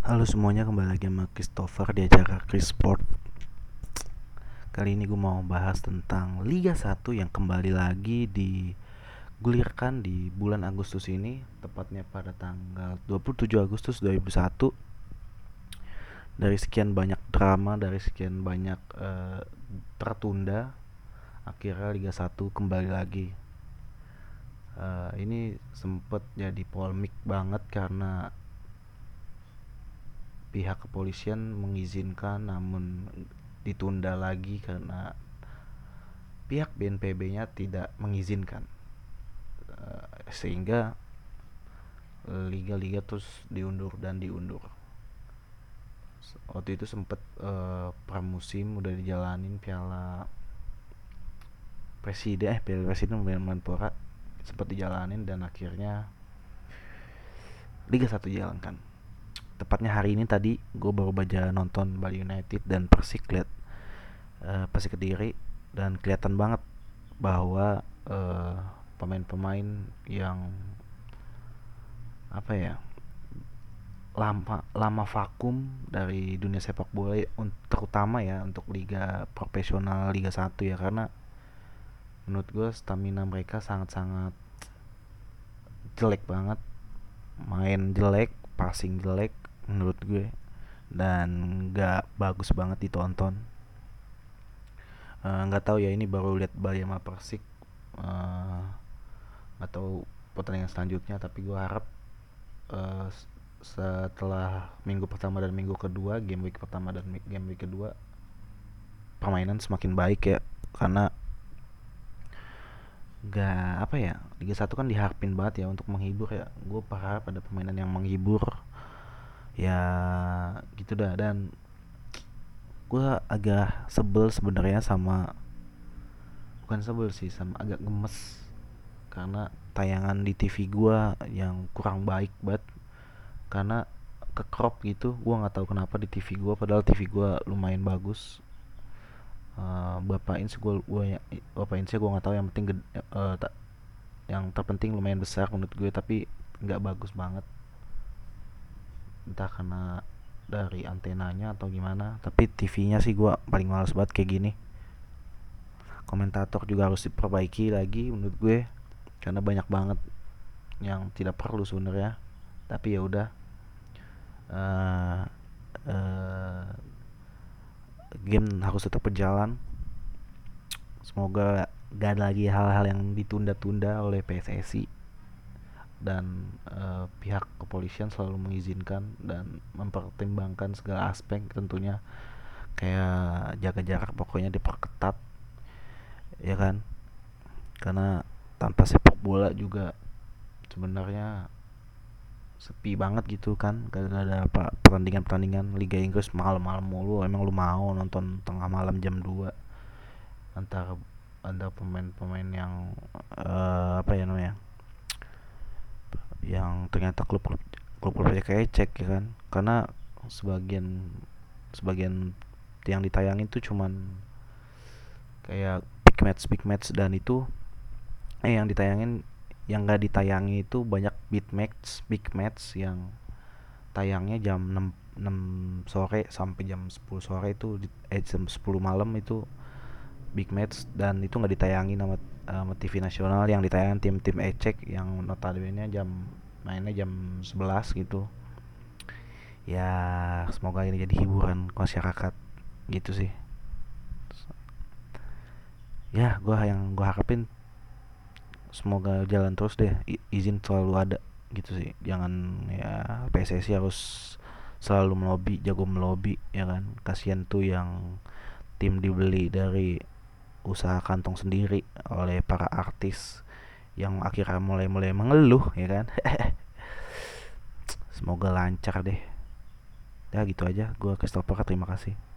Halo semuanya kembali lagi sama Christopher di acara Chris Sport. Kali ini gue mau bahas tentang Liga 1 yang kembali lagi digulirkan di bulan Agustus ini Tepatnya pada tanggal 27 Agustus 2001 Dari sekian banyak drama, dari sekian banyak uh, tertunda Akhirnya Liga 1 kembali lagi. Uh, Ini sempet jadi polemik banget karena pihak kepolisian mengizinkan namun ditunda lagi karena pihak BNPB-nya tidak mengizinkan. Uh, sehingga liga-liga terus diundur dan diundur. Waktu itu sempet uh, pramusim udah dijalanin piala presiden eh piala presiden Menpora sempat dijalanin dan akhirnya Liga 1 dijalankan tepatnya hari ini tadi gue baru baca nonton Bali United dan Persik lihat uh, Persik Kediri dan kelihatan banget bahwa eh, pemain-pemain yang apa ya lama lama vakum dari dunia sepak bola terutama ya untuk liga profesional liga 1 ya karena menurut gue stamina mereka sangat-sangat jelek banget. Main jelek passing jelek menurut gue. Dan nggak bagus banget ditonton. Eh, nggak uh, tahu ya ini baru lihat Bali sama Persik. Uh, atau pertandingan selanjutnya tapi gue harap uh, setelah minggu pertama dan minggu kedua game week pertama dan game week kedua permainan semakin baik ya. Karena nggak apa ya Liga satu kan diharapin banget ya untuk menghibur ya. Gue berharap ada permainan yang menghibur ya gitu dah. Dan gue agak sebel sebenarnya sama bukan sebel sih sama agak gemes. Karena tayangan di TV gue yang kurang baik banget. Karena ke crop gitu gue nggak tahu kenapa di TV gue padahal TV gue lumayan bagus. Uh, bapak ins gue gue ya bapak ins gue nggak tahu yang penting uh, yang terpenting lumayan besar menurut gue tapi nggak bagus banget entah karena dari antenanya atau gimana tapi TV-nya sih gue paling males banget kayak gini. Komentator juga harus diperbaiki lagi menurut gue karena banyak banget yang tidak perlu sebenarnya. Tapi ya udah uh, uh, game harus tetap berjalan. Semoga gak ada lagi hal-hal yang ditunda-tunda oleh PSSI dan uh, pihak kepolisian selalu mengizinkan dan mempertimbangkan segala aspek tentunya. Kayak jaga jarak pokoknya diperketat ya kan? Karena tanpa sepak bola juga sebenarnya sepi banget gitu kan. Gak ada apa pertandingan pertandingan Liga Inggris malam-malam mulu. Emang lu mau nonton tengah malam jam 2 antara ada pemain-pemain yang uh, apa ya namanya yang ternyata klub klub klub klub kayak cek ya kan? Karena sebagian sebagian yang ditayangin tuh cuman kayak big match big match dan itu eh yang ditayangin yang gak ditayangi itu banyak big match big match yang tayangnya jam 6, 6 sore sampai jam 10 sore itu eh jam 10 malam itu big match dan itu nggak ditayangi nama sama TV nasional. Yang ditayangkan tim-tim ecek yang notabene jam mainnya jam 11 gitu. Ya semoga ini jadi hiburan masyarakat gitu sih. Ya gue yang gue harapin semoga jalan terus deh. Izin selalu ada gitu sih. Jangan ya PSSI harus selalu melobi jago melobi ya kan? Kasihan tuh yang tim dibeli dari usaha kantong sendiri oleh para artis yang akhirnya mulai-mulai mengeluh ya kan? Semoga lancar deh. Ya gitu aja. Gue Christopher terima kasih